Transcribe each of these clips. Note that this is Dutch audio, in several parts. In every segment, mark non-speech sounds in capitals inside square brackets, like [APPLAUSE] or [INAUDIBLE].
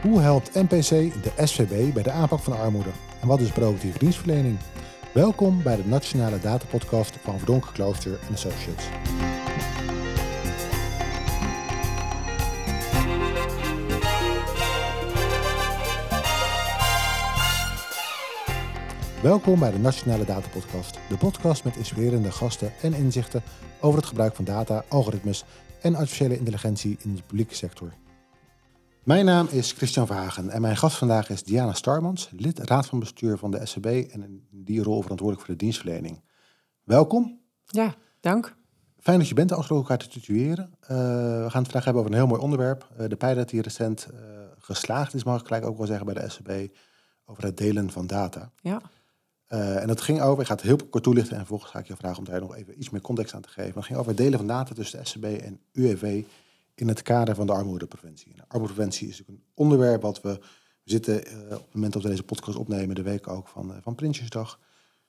Hoe helpt NPC de SVB bij de aanpak van armoede? En wat is proactieve dienstverlening? Welkom bij de Nationale Datapodcast van Verdonken Klooster Associates. Welkom bij de Nationale Datapodcast, de podcast met inspirerende gasten en inzichten over het gebruik van data, algoritmes en artificiële intelligentie in de publieke sector. Mijn naam is Christian Verhagen en mijn gast vandaag is Diana Starmans, lid raad van bestuur van de SCB en in die rol verantwoordelijk voor de dienstverlening. Welkom. Ja, dank. Fijn dat je bent, als we elkaar te tutueren. Uh, we gaan het vandaag hebben over een heel mooi onderwerp. Uh, de pilot die recent uh, geslaagd is, mag ik gelijk ook wel zeggen, bij de SCB, over het delen van data. Ja. en dat ging over, ik ga het heel kort toelichten en vervolgens ga ik je vragen om daar nog even iets meer context aan te geven. Het ging over het delen van data tussen de SCB en UWV in het kader van de armoedepreventie. En armoedepreventie is natuurlijk een onderwerp wat we, we zitten uh, op het moment dat we deze podcast opnemen, de week ook van, uh, van Prinsjesdag.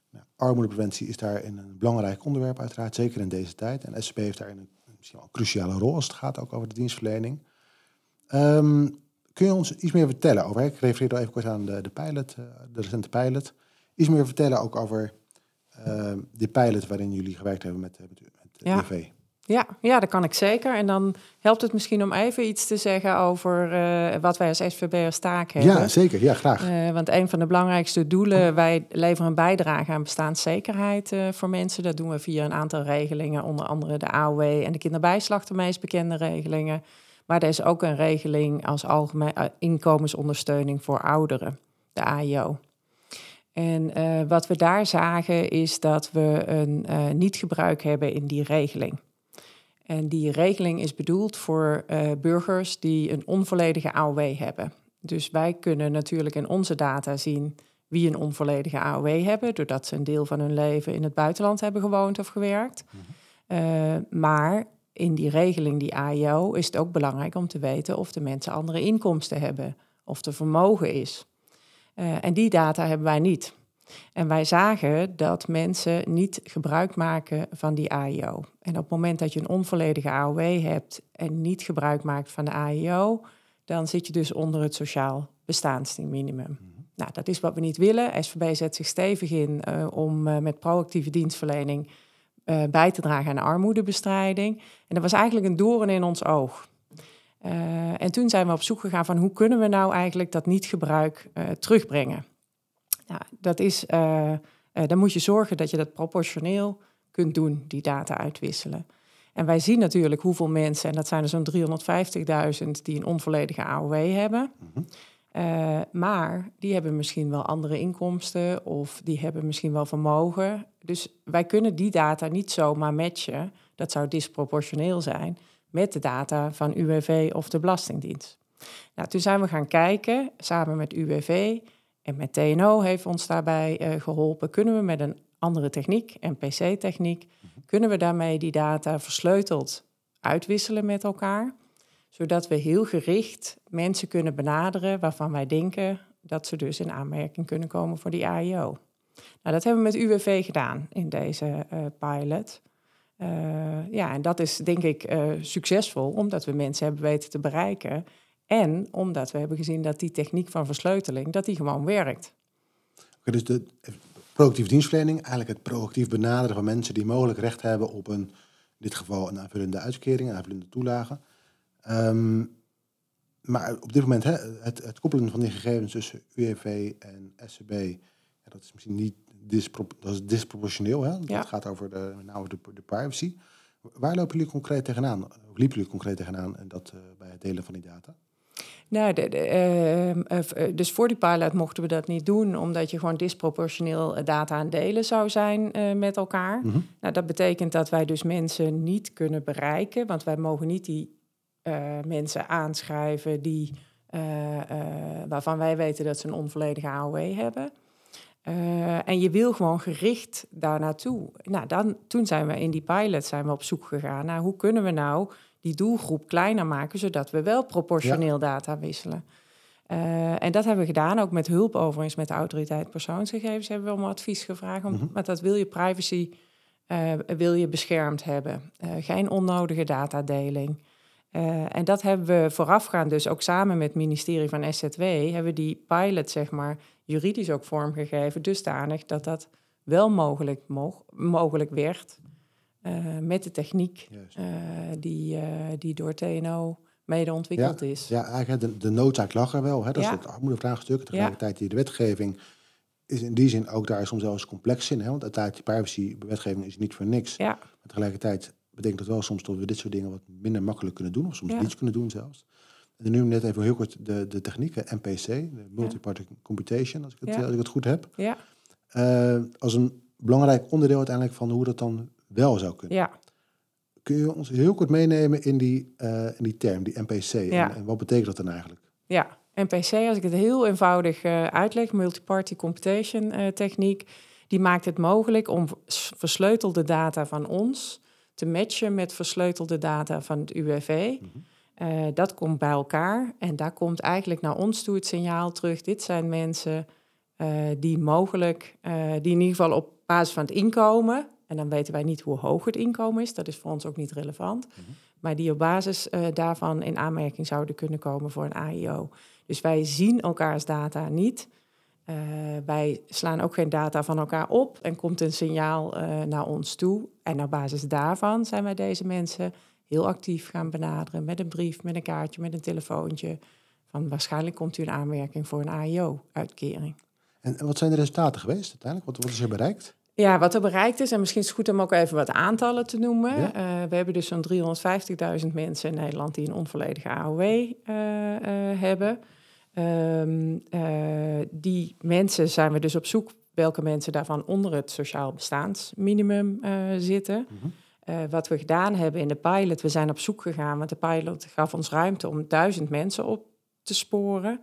Nou, armoedepreventie is daar een belangrijk onderwerp uiteraard, zeker in deze tijd. En SCP heeft daarin een, misschien wel een cruciale rol als het gaat ook over de dienstverlening. Um, kun je ons iets meer vertellen over, ik refereer al even kort aan de, de pilot, uh, de recente pilot. Iets meer vertellen ook over uh, die pilot waarin jullie gewerkt hebben met, met, met ja. Ja, ja, dat kan ik zeker. En dan helpt het misschien om even iets te zeggen over uh, wat wij als SVB als taak hebben. Ja, zeker. Ja, graag. Uh, want een van de belangrijkste doelen, wij leveren een bijdrage aan bestaanszekerheid uh, voor mensen. Dat doen we via een aantal regelingen, onder andere de AOW en de kinderbijslag, de meest bekende regelingen. Maar er is ook een regeling als algemeen inkomensondersteuning voor ouderen, de AIO. En wat we daar zagen is dat we een niet-gebruik hebben in die regeling. En die regeling is bedoeld voor uh, burgers die een onvolledige AOW hebben. Dus wij kunnen natuurlijk in onze data zien wie een onvolledige AOW hebben, doordat ze een deel van hun leven in het buitenland hebben gewoond of gewerkt. -hmm. uh, maar in die regeling, die AIO, is het ook belangrijk om te weten of de mensen andere inkomsten hebben, of er vermogen is. Uh, en die data hebben wij niet. En wij zagen dat mensen niet gebruik maken van die AIO. En op het moment dat je een onvolledige AOW hebt en niet gebruik maakt van de AIO, dan zit je dus onder het sociaal bestaansminimum. -hmm. Nou, dat is wat we niet willen. SVB zet zich stevig in uh, om uh, met proactieve dienstverlening uh, bij te dragen aan armoedebestrijding. En dat was eigenlijk een doorn in ons oog. en toen zijn we op zoek gegaan van hoe kunnen we nou eigenlijk dat niet-gebruik terugbrengen. Nou, dat is, uh, uh, dan moet je zorgen dat je dat proportioneel kunt doen, die data uitwisselen. En wij zien natuurlijk hoeveel mensen, en dat zijn er zo'n 350.000 die een onvolledige AOW hebben. Mm -hmm. uh, maar die hebben misschien wel andere inkomsten of die hebben misschien wel vermogen. Dus wij kunnen die data niet zomaar matchen, dat zou disproportioneel zijn, met de data van UWV of de Belastingdienst. Nou, toen zijn we gaan kijken, samen met UWV, en met TNO heeft ons daarbij uh, geholpen. Kunnen we met een andere techniek, NPC-techniek, kunnen we daarmee die data versleuteld uitwisselen met elkaar, zodat we heel gericht mensen kunnen benaderen waarvan wij denken dat ze dus in aanmerking kunnen komen voor die AIO. Nou, dat hebben we met UWV gedaan in deze uh, pilot. Uh, ja, en dat is denk ik uh, succesvol, omdat we mensen hebben weten te bereiken en omdat we hebben gezien dat die techniek van versleuteling, dat die gewoon werkt. Okay, dus de proactieve dienstverlening, eigenlijk het proactief benaderen van mensen die mogelijk recht hebben op een, in dit geval een aanvullende uitkering, een aanvullende toelage. Um, maar op dit moment, hè, het, het, koppelen van die gegevens tussen UWV en SCB, ja, dat is misschien niet dispro dat is disproportioneel. Hè? Ja. Dat gaat over de, met name de, de privacy. Waar lopen jullie concreet tegenaan? Of liepen jullie concreet tegenaan en dat, uh, bij het delen van die data? Nou, de, de, uh, dus voor die pilot mochten we dat niet doen, omdat je gewoon disproportioneel data aan delen zou zijn uh, met elkaar. Mm -hmm. Nou, dat betekent dat wij dus mensen niet kunnen bereiken, want wij mogen niet die mensen aanschrijven die, waarvan wij weten dat ze een onvolledige AOW hebben. en je wil gewoon gericht daar naartoe. Nou, dan, toen zijn we in die pilot zijn we op zoek gegaan naar hoe kunnen we nou die doelgroep kleiner maken, zodat we wel proportioneel ja. data wisselen. Uh, en dat hebben we gedaan, ook met hulp overigens met de autoriteit persoonsgegevens hebben we om advies gevraagd. Om, mm -hmm. Dat wil je privacy, uh, wil je beschermd hebben. Uh, geen onnodige datadeling. En dat hebben we voorafgaand, dus ook samen met het ministerie van SZW, hebben we die pilot, zeg maar, juridisch ook vormgegeven, dusdanig dat dat wel mogelijk, mog mogelijk werd uh, met de techniek uh, die, die door TNO mede ontwikkeld ja, is. Ja, eigenlijk de, de noodzaak lag er wel. Hè? Dat ja. is het armoedevraagstuk. Tegelijkertijd die de wetgeving is in die zin ook daar soms zelfs complex in. Hè? Want uiteindelijk die privacy-wetgeving is niet voor niks. Ja. Maar tegelijkertijd betekent dat wel soms dat we dit soort dingen wat minder makkelijk kunnen doen. Of soms niets kunnen doen zelfs. En nu net even heel kort de, de technieken, MPC, de Multiparty Computation, als ik het, als ik het goed heb. Ja. Als een belangrijk onderdeel uiteindelijk van hoe dat dan wel zou kunnen. Ja. Kun je ons heel kort meenemen in die, uh, in die term, die MPC? Ja. En, en, wat betekent dat dan eigenlijk? Ja, MPC, als ik het heel eenvoudig uh, uitleg, Multiparty Computation uh, techniek, die maakt het mogelijk om versleutelde data van ons te matchen met versleutelde data van het UWV. Mm -hmm. uh, dat komt bij elkaar en daar komt eigenlijk naar ons toe het signaal terug. Dit zijn mensen die mogelijk, die in ieder geval op basis van het inkomen, en dan weten wij niet hoe hoog het inkomen is, dat is voor ons ook niet relevant. Mm -hmm. Maar die op basis uh, daarvan in aanmerking zouden kunnen komen voor een AIO. Dus wij zien elkaars data niet. Uh, wij slaan ook geen data van elkaar op en komt een signaal uh, naar ons toe. En op basis daarvan zijn wij deze mensen heel actief gaan benaderen met een brief, met een kaartje, met een telefoontje. Van waarschijnlijk komt u in aanmerking voor een AIO-uitkering. En, en wat zijn de resultaten geweest uiteindelijk? Wat, wat is er bereikt? Ja, wat er bereikt is, en misschien is het goed om ook even wat aantallen te noemen. Ja. Uh, we hebben dus zo'n 350.000 mensen in Nederland die een onvolledige AOW uh, uh, hebben. Um, die mensen zijn we dus op zoek welke mensen daarvan onder het sociaal bestaansminimum zitten. Mhm. Wat we gedaan hebben in de pilot, we zijn op zoek gegaan, want de pilot gaf ons ruimte om duizend mensen op te sporen.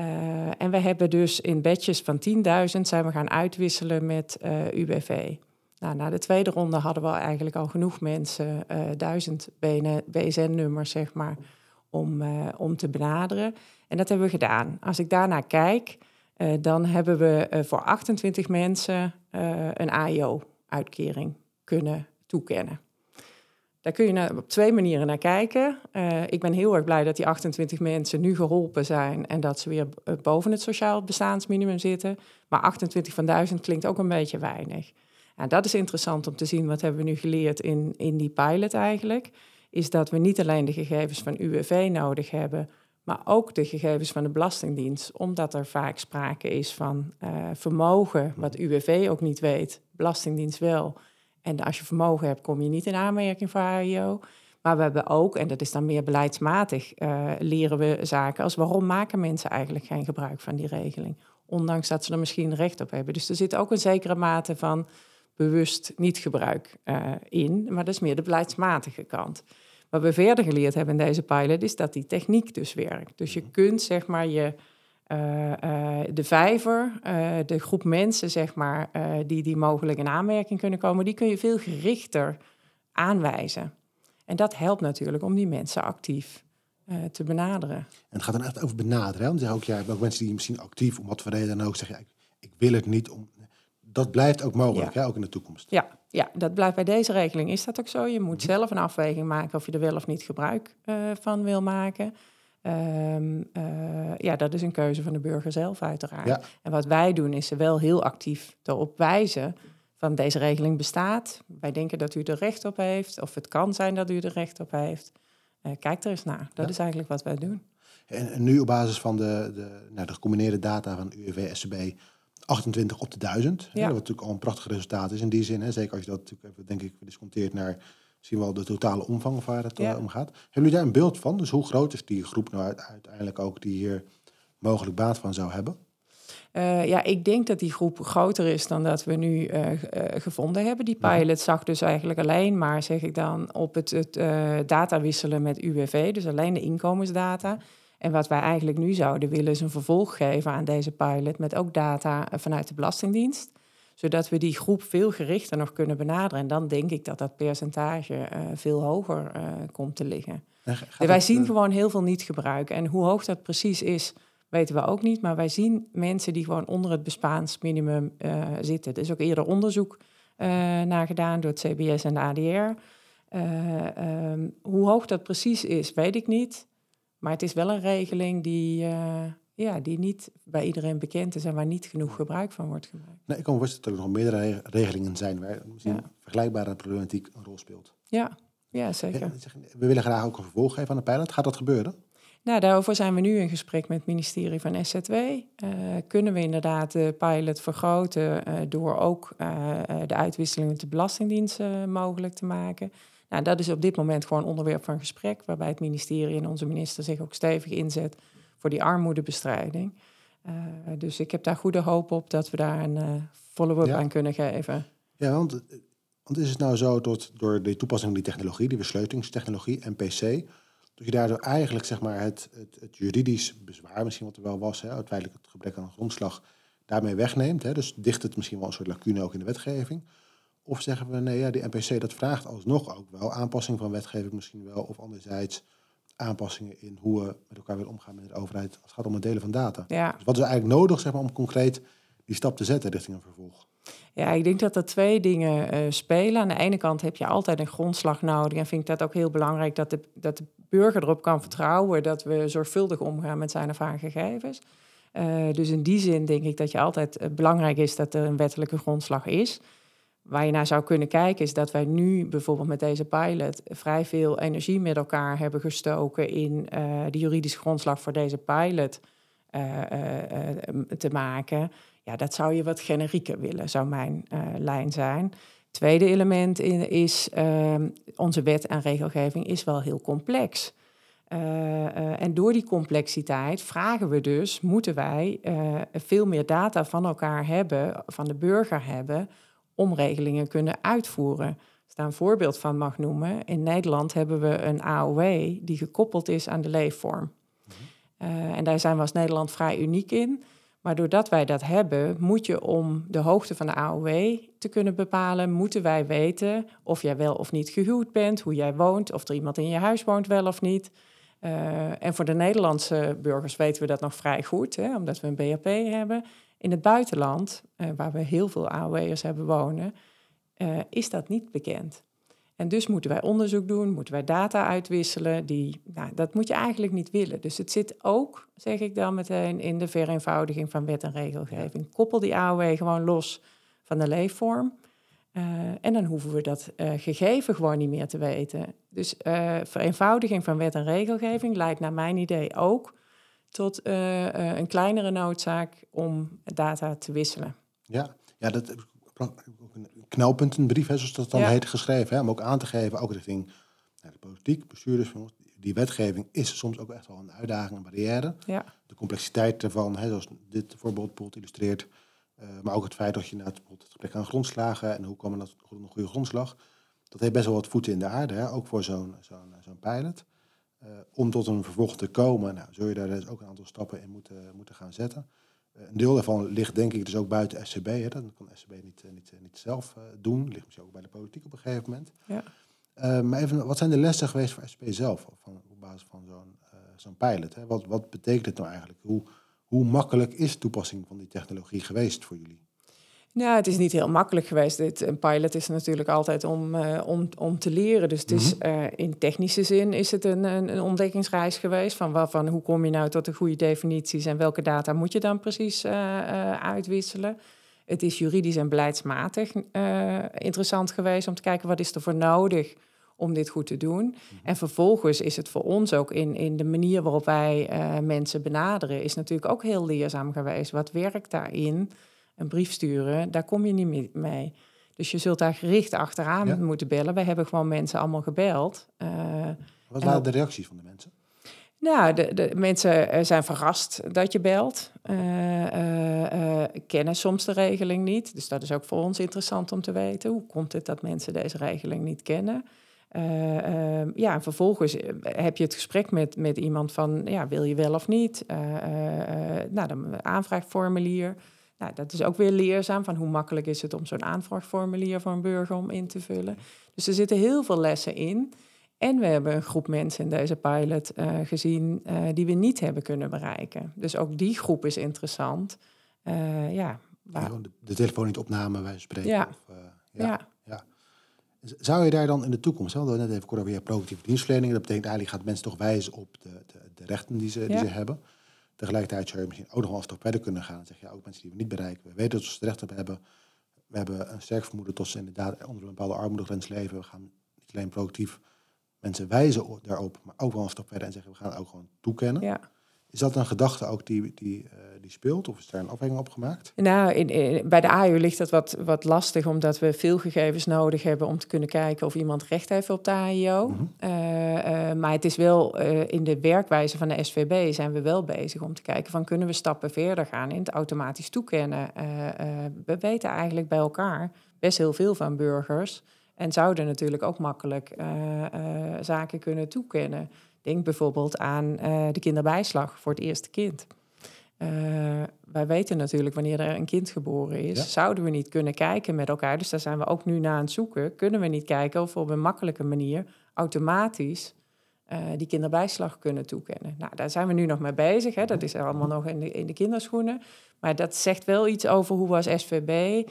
Uh, en we hebben dus in batches van 10.000 zijn we gaan uitwisselen met uh, UWV. Nou, na de tweede ronde hadden we eigenlijk al genoeg mensen, duizend BSN-nummers zeg maar, om, om te benaderen. En dat hebben we gedaan. Als ik daarnaar kijk, dan hebben we voor 28 mensen een AIO-uitkering kunnen toekennen. Daar kun je op twee manieren naar kijken. ik ben heel erg blij dat die 28 mensen nu geholpen zijn en dat ze weer boven het sociaal bestaansminimum zitten. Maar 28 van 1000 klinkt ook een beetje weinig. En dat is interessant om te zien, wat hebben we nu geleerd in, in die pilot eigenlijk. Is dat we niet alleen de gegevens van UWV nodig hebben, maar ook de gegevens van de Belastingdienst, omdat er vaak sprake is van uh, vermogen, wat UWV ook niet weet, Belastingdienst wel. En als je vermogen hebt, kom je niet in aanmerking voor AIO. Maar we hebben ook, en dat is dan meer beleidsmatig, uh, leren we zaken als waarom maken mensen eigenlijk geen gebruik van die regeling, ondanks dat ze er misschien recht op hebben. Dus er zit ook een zekere mate van bewust niet gebruik uh, in, maar dat is meer de beleidsmatige kant. Wat we verder geleerd hebben in deze pilot is dat die techniek dus werkt. Dus je kunt zeg maar je, uh, uh, de vijver, uh, de groep mensen zeg maar, die, die mogelijk in aanmerking kunnen komen, die kun je veel gerichter aanwijzen. En dat helpt natuurlijk om die mensen actief te benaderen. En het gaat dan echt over benaderen. Hè? Want ook, ja, ook mensen die misschien actief, om wat voor reden dan ook, zeggen, ja, ik, ik wil het niet. Om, dat blijft ook mogelijk, ja. hè, ook in de toekomst. Ja, ja, dat blijft bij deze regeling. Is dat ook zo? Je moet zelf een afweging maken of je er wel of niet gebruik uh, van wil maken. Um, uh, ja, dat is een keuze van de burger zelf uiteraard. Ja. En wat wij doen is er wel heel actief erop wijzen van deze regeling bestaat. Wij denken dat u er recht op heeft, of het kan zijn dat u er recht op heeft. Uh, kijk er eens naar. Dat ja. is eigenlijk wat wij doen. En, nu op basis van de, de, nou, de gecombineerde data van UWV, SCB 28 op de 1000. Ja. Wat natuurlijk al een prachtig resultaat is in die zin. Hè. Zeker als je dat natuurlijk even, denk ik, disconteert naar misschien wel de totale omvang waar het Ja. uh, om gaat. Hebben jullie daar een beeld van? Dus hoe groot is die groep nou uit- uiteindelijk ook die hier mogelijk baat van zou hebben? Uh, ja, ik denk dat die groep groter is dan dat we nu uh, uh, gevonden hebben. Die pilot zag dus eigenlijk alleen maar, zeg ik dan, op het, het data wisselen met UWV, dus alleen de inkomensdata. En wat wij eigenlijk nu zouden willen is een vervolg geven aan deze pilot met ook data vanuit de Belastingdienst. Zodat we die groep veel gerichter nog kunnen benaderen. En dan denk ik dat dat percentage uh, veel hoger uh, komt te liggen. En wij zien eh, gewoon heel veel niet gebruiken. En hoe hoog dat precies is, weten we ook niet. Maar wij zien mensen die gewoon onder het bestaansminimum uh, zitten. Er is ook eerder onderzoek naar gedaan door het CBS en de ADR. Ehm, hoe hoog dat precies is, weet ik niet. Maar het is wel een regeling die, ja, die niet bij iedereen bekend is en waar niet genoeg gebruik van wordt gemaakt. Nee, ik kan me voorstellen dat er nog meerdere regelingen zijn waar misschien vergelijkbare problematiek een rol speelt. Ja, ja zeker. we willen graag ook een vervolg geven aan de pilot. Gaat dat gebeuren? Nou, daarover zijn we nu in gesprek met het ministerie van SZW. Uh, eh, kunnen we inderdaad de pilot vergroten uh, door ook uh, de uitwisseling met de Belastingdienst mogelijk te maken? Nou, dat is op dit moment gewoon onderwerp van gesprek, waarbij het ministerie en onze minister zich ook stevig inzet voor die armoedebestrijding. dus ik heb daar goede hoop op dat we daar een follow-up aan kunnen geven. Ja, want, want is het nou zo dat door de toepassing van die technologie, die versleutelingstechnologie, NPC, dat je daardoor eigenlijk zeg maar, het, het, het juridisch bezwaar, misschien wat er wel was, hè, uiteindelijk het gebrek aan grondslag, daarmee wegneemt. Hè, dus dicht het misschien wel een soort lacune ook in de wetgeving. Of zeggen we nee, ja, die NPC dat vraagt alsnog ook wel aanpassing van wetgeving misschien wel. Of anderzijds aanpassingen in hoe we met elkaar willen omgaan met de overheid als het gaat om het delen van data. Ja. Dus wat is eigenlijk nodig zeg maar, om concreet die stap te zetten richting een vervolg? Ja, ik denk dat er twee dingen uh, spelen. Aan de ene kant heb je altijd een grondslag nodig. En vind ik dat ook heel belangrijk dat de, dat de burger erop kan vertrouwen dat we zorgvuldig omgaan met zijn of haar gegevens. Uh, dus in die zin denk ik dat je altijd uh, belangrijk is dat er een wettelijke grondslag is. Waar je naar zou kunnen kijken is dat wij nu bijvoorbeeld met deze pilot vrij veel energie met elkaar hebben gestoken in de juridische grondslag voor deze pilot te maken. Ja, dat zou je wat generieker willen, zou mijn lijn zijn. Tweede element in, is uh, onze wet en regelgeving is wel heel complex. En door die complexiteit vragen we dus, moeten wij veel meer data van elkaar hebben, van de burger hebben, om regelingen kunnen uitvoeren. Als ik daar een voorbeeld van mag noemen, in Nederland hebben we een AOW die gekoppeld is aan de leefvorm. Mhm. en daar zijn we als Nederland vrij uniek in. Maar doordat wij dat hebben, moet je om de hoogte van de AOW te kunnen bepalen, moeten wij weten of jij wel of niet gehuwd bent, hoe jij woont, of er iemand in je huis woont wel of niet. Uh, en voor de Nederlandse burgers weten we dat nog vrij goed, hè, omdat we een BHP hebben. In het buitenland, uh, waar we heel veel AOW'ers hebben wonen, uh, is dat niet bekend. En dus moeten wij onderzoek doen, moeten wij data uitwisselen. Die, nou, dat moet je eigenlijk niet willen. Dus het zit ook, zeg ik dan meteen, in de vereenvoudiging van wet en regelgeving. Koppel die AOW gewoon los van de leefvorm. Uh, en dan hoeven we dat uh, gegeven gewoon niet meer te weten. Dus uh, vereenvoudiging van wet en regelgeving leidt naar mijn idee ook tot een kleinere noodzaak om data te wisselen. Ja, ja dat ook een knelpuntenbrief, hè, zoals dat dan heet, geschreven. Hè, om ook aan te geven, ook richting nou, de politiek, bestuurders. Die wetgeving is soms ook echt wel een uitdaging, een barrière. Ja. De complexiteit ervan, hè, zoals dit voorbeeld bijvoorbeeld illustreert. Uh, maar ook het feit dat je nou, het gebrek aan grondslagen en hoe komen dat een goede grondslag. Dat heeft best wel wat voeten in de aarde, hè, ook voor zo'n zo'n zo'n pilot. Uh, om tot een vervolg te komen, nou, zul je daar dus ook een aantal stappen in moeten, moeten gaan zetten. Eh, een deel daarvan ligt denk ik dus ook buiten SCB. Hè. Dat kan SCB niet, eh, niet, eh, niet zelf doen. Ligt misschien ook bij de politiek op een gegeven moment. Ja. maar even, wat zijn de lessen geweest voor SCB zelf van, op basis van zo'n zo'n pilot? Hè? Wat, wat betekent het nou eigenlijk? Hoe, hoe makkelijk is toepassing van die technologie geweest voor jullie? Nou, het is niet heel makkelijk geweest. Dit, een pilot is natuurlijk altijd om, uh, om, om te leren. Dus het is, uh, in technische zin is het een, een, een, ontdekkingsreis geweest. Van, waarvan, hoe kom je nou tot de goede definities en welke data moet je dan precies uh, uitwisselen? Het is juridisch en beleidsmatig interessant geweest om te kijken wat is er voor nodig om dit goed te doen. Mm En vervolgens is het voor ons ook in, in de manier waarop wij mensen benaderen, is natuurlijk ook heel leerzaam geweest. Wat werkt daarin? Een brief sturen, daar kom je niet mee. Dus je zult daar gericht achteraan moeten bellen. Wij hebben gewoon mensen allemaal gebeld. Uh, Wat waren de reacties van de mensen? Nou, de, de mensen eh, zijn verrast dat je belt. Uh, kennen soms de regeling niet. Dus dat is ook voor ons interessant om te weten. Hoe komt het dat mensen deze regeling niet kennen? Ehm, ja, en vervolgens heb je het gesprek met, met iemand van... ja, wil je wel of niet? nou, dan aanvraagformulier... Nou, dat is ook weer leerzaam van hoe makkelijk is het om zo'n aanvraagformulier voor een burger om in te vullen. Dus er zitten heel veel lessen in. En we hebben een groep mensen in deze pilot uh, gezien uh, die we niet hebben kunnen bereiken. Dus ook die groep is interessant. Uh, ja, waar... de, de telefoon niet opname, wij spreken. Ja. Of, ja. ja. ja. Zou je daar dan in de toekomst, we hadden net even kort over proactieve dienstverlening, dat betekent eigenlijk gaat mensen toch wijzen op de, de, de rechten die ze, die ze hebben. Tegelijkertijd zou je misschien ook nog wel een stap verder kunnen gaan. Dan zeg je ook mensen die we niet bereiken. We weten dat ze recht op hebben. We hebben een sterk vermoeden tot ze inderdaad onder een bepaalde armoedegrens leven. We gaan niet alleen proactief mensen wijzen daarop, maar ook wel een stap verder en zeggen we gaan het ook gewoon toekennen. Ja. Is dat een gedachte ook die, die, uh, die speelt of is daar een afweging op gemaakt? Nou, in, bij de AU ligt dat wat, wat lastig omdat we veel gegevens nodig hebben om te kunnen kijken of iemand recht heeft op de AIO. Mm -hmm. uh, uh, maar het is wel in de werkwijze van de SVB zijn we wel bezig om te kijken van kunnen we stappen verder gaan in het automatisch toekennen. we weten eigenlijk bij elkaar best heel veel van burgers en zouden natuurlijk ook makkelijk zaken kunnen toekennen. Denk bijvoorbeeld aan uh, de kinderbijslag voor het eerste kind. Uh, wij weten natuurlijk wanneer er een kind geboren is. Ja. Zouden we niet kunnen kijken met elkaar, dus daar zijn we ook nu naar aan het zoeken. Kunnen we niet kijken of we op een makkelijke manier automatisch uh, die kinderbijslag kunnen toekennen? Nou, daar zijn we nu nog mee bezig. Hè. Dat is allemaal nog in de, in de kinderschoenen. Maar dat zegt wel iets over hoe we als SVB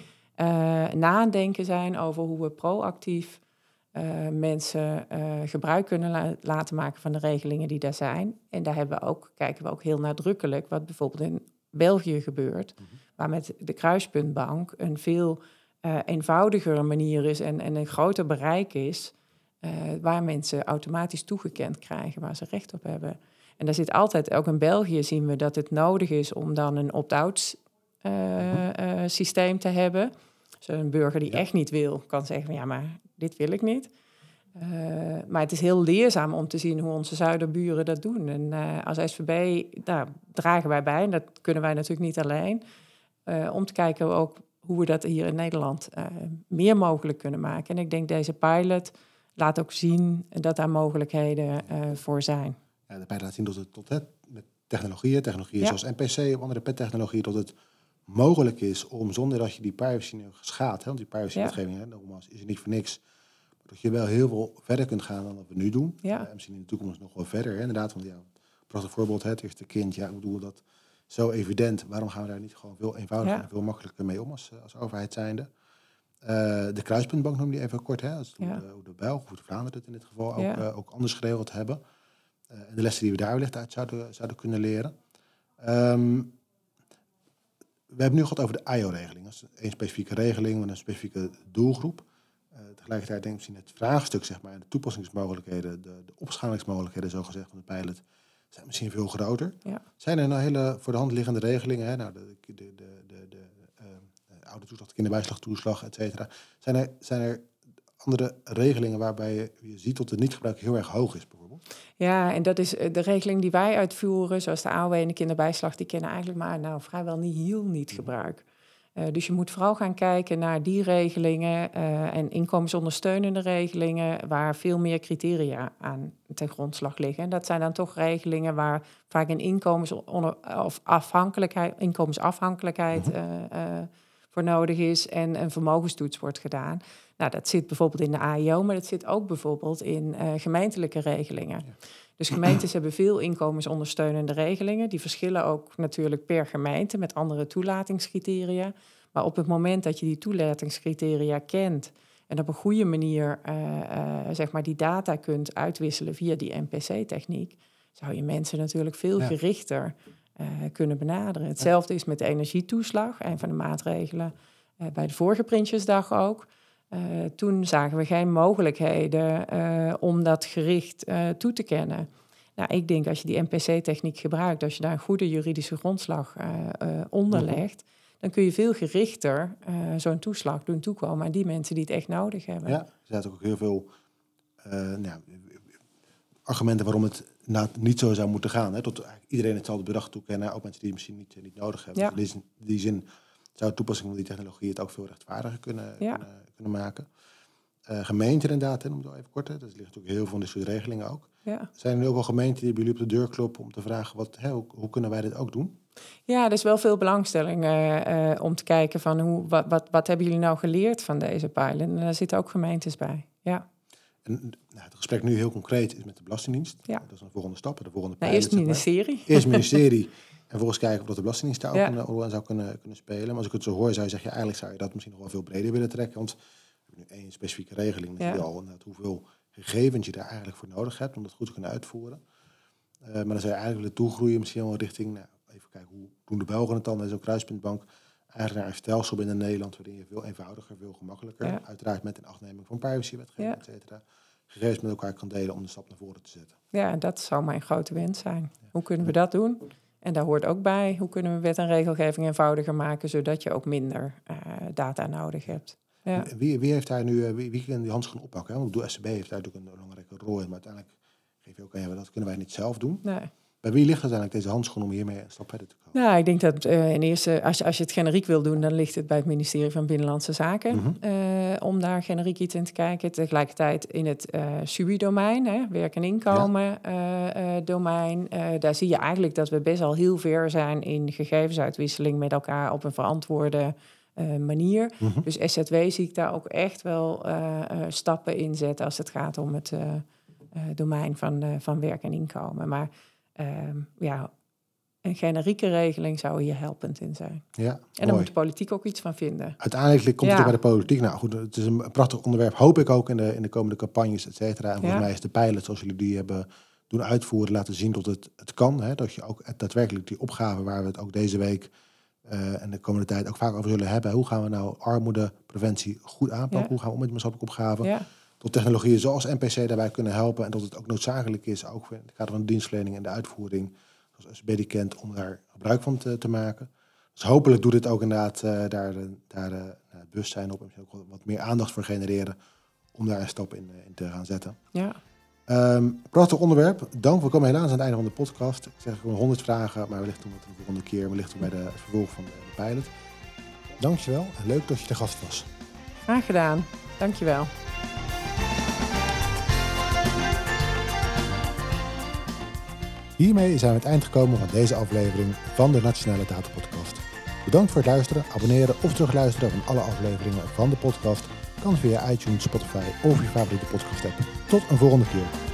nadenken zijn over hoe we proactief mensen uh, gebruik kunnen la laten maken van de regelingen die daar zijn. En daar hebben we ook, kijken we ook heel nadrukkelijk wat bijvoorbeeld in België gebeurt, mm -hmm. waar met de kruispuntbank een veel uh, eenvoudigere manier is en, en een groter bereik is, waar mensen automatisch toegekend krijgen, waar ze recht op hebben. En daar zit altijd, ook in België zien we dat het nodig is om dan een opt-out -hmm. systeem te hebben. Een burger die echt niet wil, kan zeggen, ja, maar dit wil ik niet. Uh, maar het is heel leerzaam om te zien hoe onze zuiderburen dat doen. En uh, als SVB daar dragen wij bij, en dat kunnen wij natuurlijk niet alleen, uh, om te kijken ook hoe we dat hier in Nederland meer mogelijk kunnen maken. En ik denk deze pilot laat ook zien dat daar mogelijkheden voor zijn. Ja, de pilot laat zien dat het tot het, met technologieën, technologieën ja. zoals NPC of andere pettechnologieën, dat het mogelijk is om zonder dat je die privacy nu schaadt, hè, want die privacywetgeving, ja. nogmaals, is er niet voor niks, dat je wel heel veel verder kunt gaan dan wat we nu doen. Ja. Uh, misschien in de toekomst nog wel verder, hè, inderdaad. Want ja, prachtig voorbeeld, het eerste kind, ja, ik bedoel dat zo evident. Waarom gaan we daar niet gewoon veel eenvoudiger ja. en veel makkelijker mee om als, als overheid zijnde? Uh, de kruispuntbank noem je even kort, hè, als ja. hoe, de, hoe de Belgen, hoe de Vlaanderen het in dit geval ook, uh, ook anders geregeld hebben. en de lessen die we daar wellicht uit zouden, zouden kunnen leren. Um, we hebben nu gehad over de IO-regeling. Dat is een specifieke regeling met een specifieke doelgroep. Uh, tegelijkertijd denk ik misschien het vraagstuk, zeg maar, de toepassingsmogelijkheden, de, de opschalingsmogelijkheden, zo gezegd, van de pilot, zijn misschien veel groter. Ja. Zijn er nou hele voor de hand liggende regelingen, hè? Nou, de, de, de, de, de uh, oude toeslag, de kinderbijslag, toeslag, et cetera. Zijn er, zijn er andere regelingen waarbij je, je ziet dat het niet-gebruik heel erg hoog is, bijvoorbeeld? Ja, en dat is de regeling die wij uitvoeren, zoals de AOW en de kinderbijslag, die kennen eigenlijk maar nou, vrijwel niet heel niet gebruik. Uh, dus je moet vooral gaan kijken naar die regelingen uh, en inkomensondersteunende regelingen waar veel meer criteria aan ten grondslag liggen. En dat zijn dan toch regelingen waar vaak een inkomens of afhankelijkheid, inkomensafhankelijkheid uh, voor nodig is en een vermogenstoets wordt gedaan. Nou, dat zit bijvoorbeeld in de AIO, maar dat zit ook bijvoorbeeld in uh, gemeentelijke regelingen. Ja. Dus gemeentes [CLEARS THROAT] hebben veel inkomensondersteunende regelingen. Die verschillen ook natuurlijk per gemeente met andere toelatingscriteria. Maar op het moment dat je die toelatingscriteria kent en op een goede manier uh, uh, zeg maar die data kunt uitwisselen via die NPC-techniek, zou je mensen natuurlijk veel ja. gerichter kunnen benaderen. Hetzelfde is met de energietoeslag, een van de maatregelen bij de vorige Prinsjesdag ook. Uh, toen zagen we geen mogelijkheden om dat gericht toe te kennen. Nou, ik denk als je die NPC-techniek gebruikt, als je daar een goede juridische grondslag onder legt, dan kun je veel gerichter zo'n toeslag doen toekomen aan die mensen die het echt nodig hebben. Ja, er zijn ook heel veel nou, argumenten waarom het nou niet zo zou moeten gaan. Hè? Tot iedereen hetzelfde bedrag toekennen, ook mensen die het misschien niet, niet nodig hebben. Ja. Dus in die zin zou de toepassing van die technologie het ook veel rechtvaardiger kunnen, ja. kunnen, kunnen, maken. Uh, gemeenten inderdaad, hè, om het even kort, hè, dat ligt natuurlijk heel veel van dit soort regelingen ook. Ja. Zijn er ook wel gemeenten die bij jullie op de deur kloppen om te vragen, wat, hè, hoe, hoe, kunnen wij dit ook doen? Ja, er is wel veel belangstelling uh, uh, om te kijken van hoe, wat, wat, wat hebben jullie nou geleerd van deze pilot? En daar zitten ook gemeentes bij, ja. En nou, het gesprek nu heel concreet is met de Belastingdienst. Ja. Dat is een volgende stap, de volgende nou, Eerst het ministerie. Eerst [LAUGHS] ministerie. En vervolgens kijken of dat de Belastingdienst daar ook een rol aan zou kunnen, kunnen spelen. Maar als ik het zo hoor, zou je zeggen, ja, eigenlijk zou je dat misschien nog wel veel breder willen trekken. Want we hebben nu één specifieke regeling. Je al hoeveel gegevens je daar eigenlijk voor nodig hebt om dat goed te kunnen uitvoeren. Eh, maar dan zou je eigenlijk willen toegroeien misschien wel richting, nou, even kijken hoe doen de Belgen het dan, dat is ook Kruispuntbank, eigenlijk naar een stelsel binnen Nederland waarin je veel eenvoudiger, veel gemakkelijker, Ja. uiteraard met inachtneming van privacywetgeving, Ja. et cetera, gegevens met elkaar kan delen om de stap naar voren te zetten. Ja, dat zou mijn grote wens zijn. Hoe kunnen we dat doen? En daar hoort ook bij, hoe kunnen we wet en regelgeving eenvoudiger maken, zodat je ook minder eh, data nodig hebt. Ja. Wie, wie heeft daar nu, eh, wie, wie kan die handschoen oppakken? Hè? Want de SCB heeft daar natuurlijk een belangrijke rol in, maar uiteindelijk geef je ook aan, ja, dat kunnen wij niet zelf doen. Nee. Bij wie ligt uiteindelijk deze handschoen om hiermee een stap verder te komen? Nou, ik denk dat eh, in eerste, als je, als je het generiek wil doen, dan ligt het bij het ministerie van Binnenlandse Zaken. Mhm. eh, om daar generiek iets in te kijken. Tegelijkertijd in het eh SUI-domein, hè, werk en inkomen domein. eh, daar zie je eigenlijk dat we best al heel ver zijn in gegevensuitwisseling met elkaar op een verantwoorde manier. Mhm. Dus SZW zie ik daar ook echt wel stappen in zetten als het gaat om het domein van, van werk en inkomen. Maar ehm, ja, een generieke regeling zou hier helpend in zijn. Ja, En daar moet de politiek ook iets van vinden. Uiteindelijk komt het Ja. ook bij de politiek. Nou goed, het is een prachtig onderwerp, hoop ik ook in de, in de komende campagnes, et cetera. En volgens Ja. mij is de pilot, zoals jullie die hebben doen uitvoeren, laten zien dat het, het kan. Hè? Dat je ook daadwerkelijk die opgave waar we het ook deze week eh, en de komende tijd ook vaak over zullen hebben. Hoe gaan we nou armoedepreventie goed aanpakken? Ja. Hoe gaan we om met maatschappelijke opgave? Tot technologieën zoals NPC daarbij kunnen helpen. En dat het ook noodzakelijk is, ook in het kader van de dienstverlening en de uitvoering, zoals SB die kent, om daar gebruik van te, te maken. Dus hopelijk doet dit ook inderdaad eh, daar, daar eh, het bewustzijn op en misschien ook wat, meer aandacht voor genereren om daar een stap in, eh, in te gaan zetten. ja. Ehm, prachtig onderwerp. Dank. We komen helaas aan het einde van de podcast. Ik zeg gewoon 100 vragen, maar wellicht doen we het een volgende keer. Wellicht doen we bij de, het vervolg van de, de pilot. Dankjewel en leuk dat je de gast was. Graag gedaan. Dankjewel. Hiermee zijn we het eind gekomen van deze aflevering van de Nationale Data Podcast. Bedankt voor het luisteren, abonneren of terugluisteren van alle afleveringen van de podcast. Kan via iTunes, Spotify of je favoriete podcast app. Tot een volgende keer.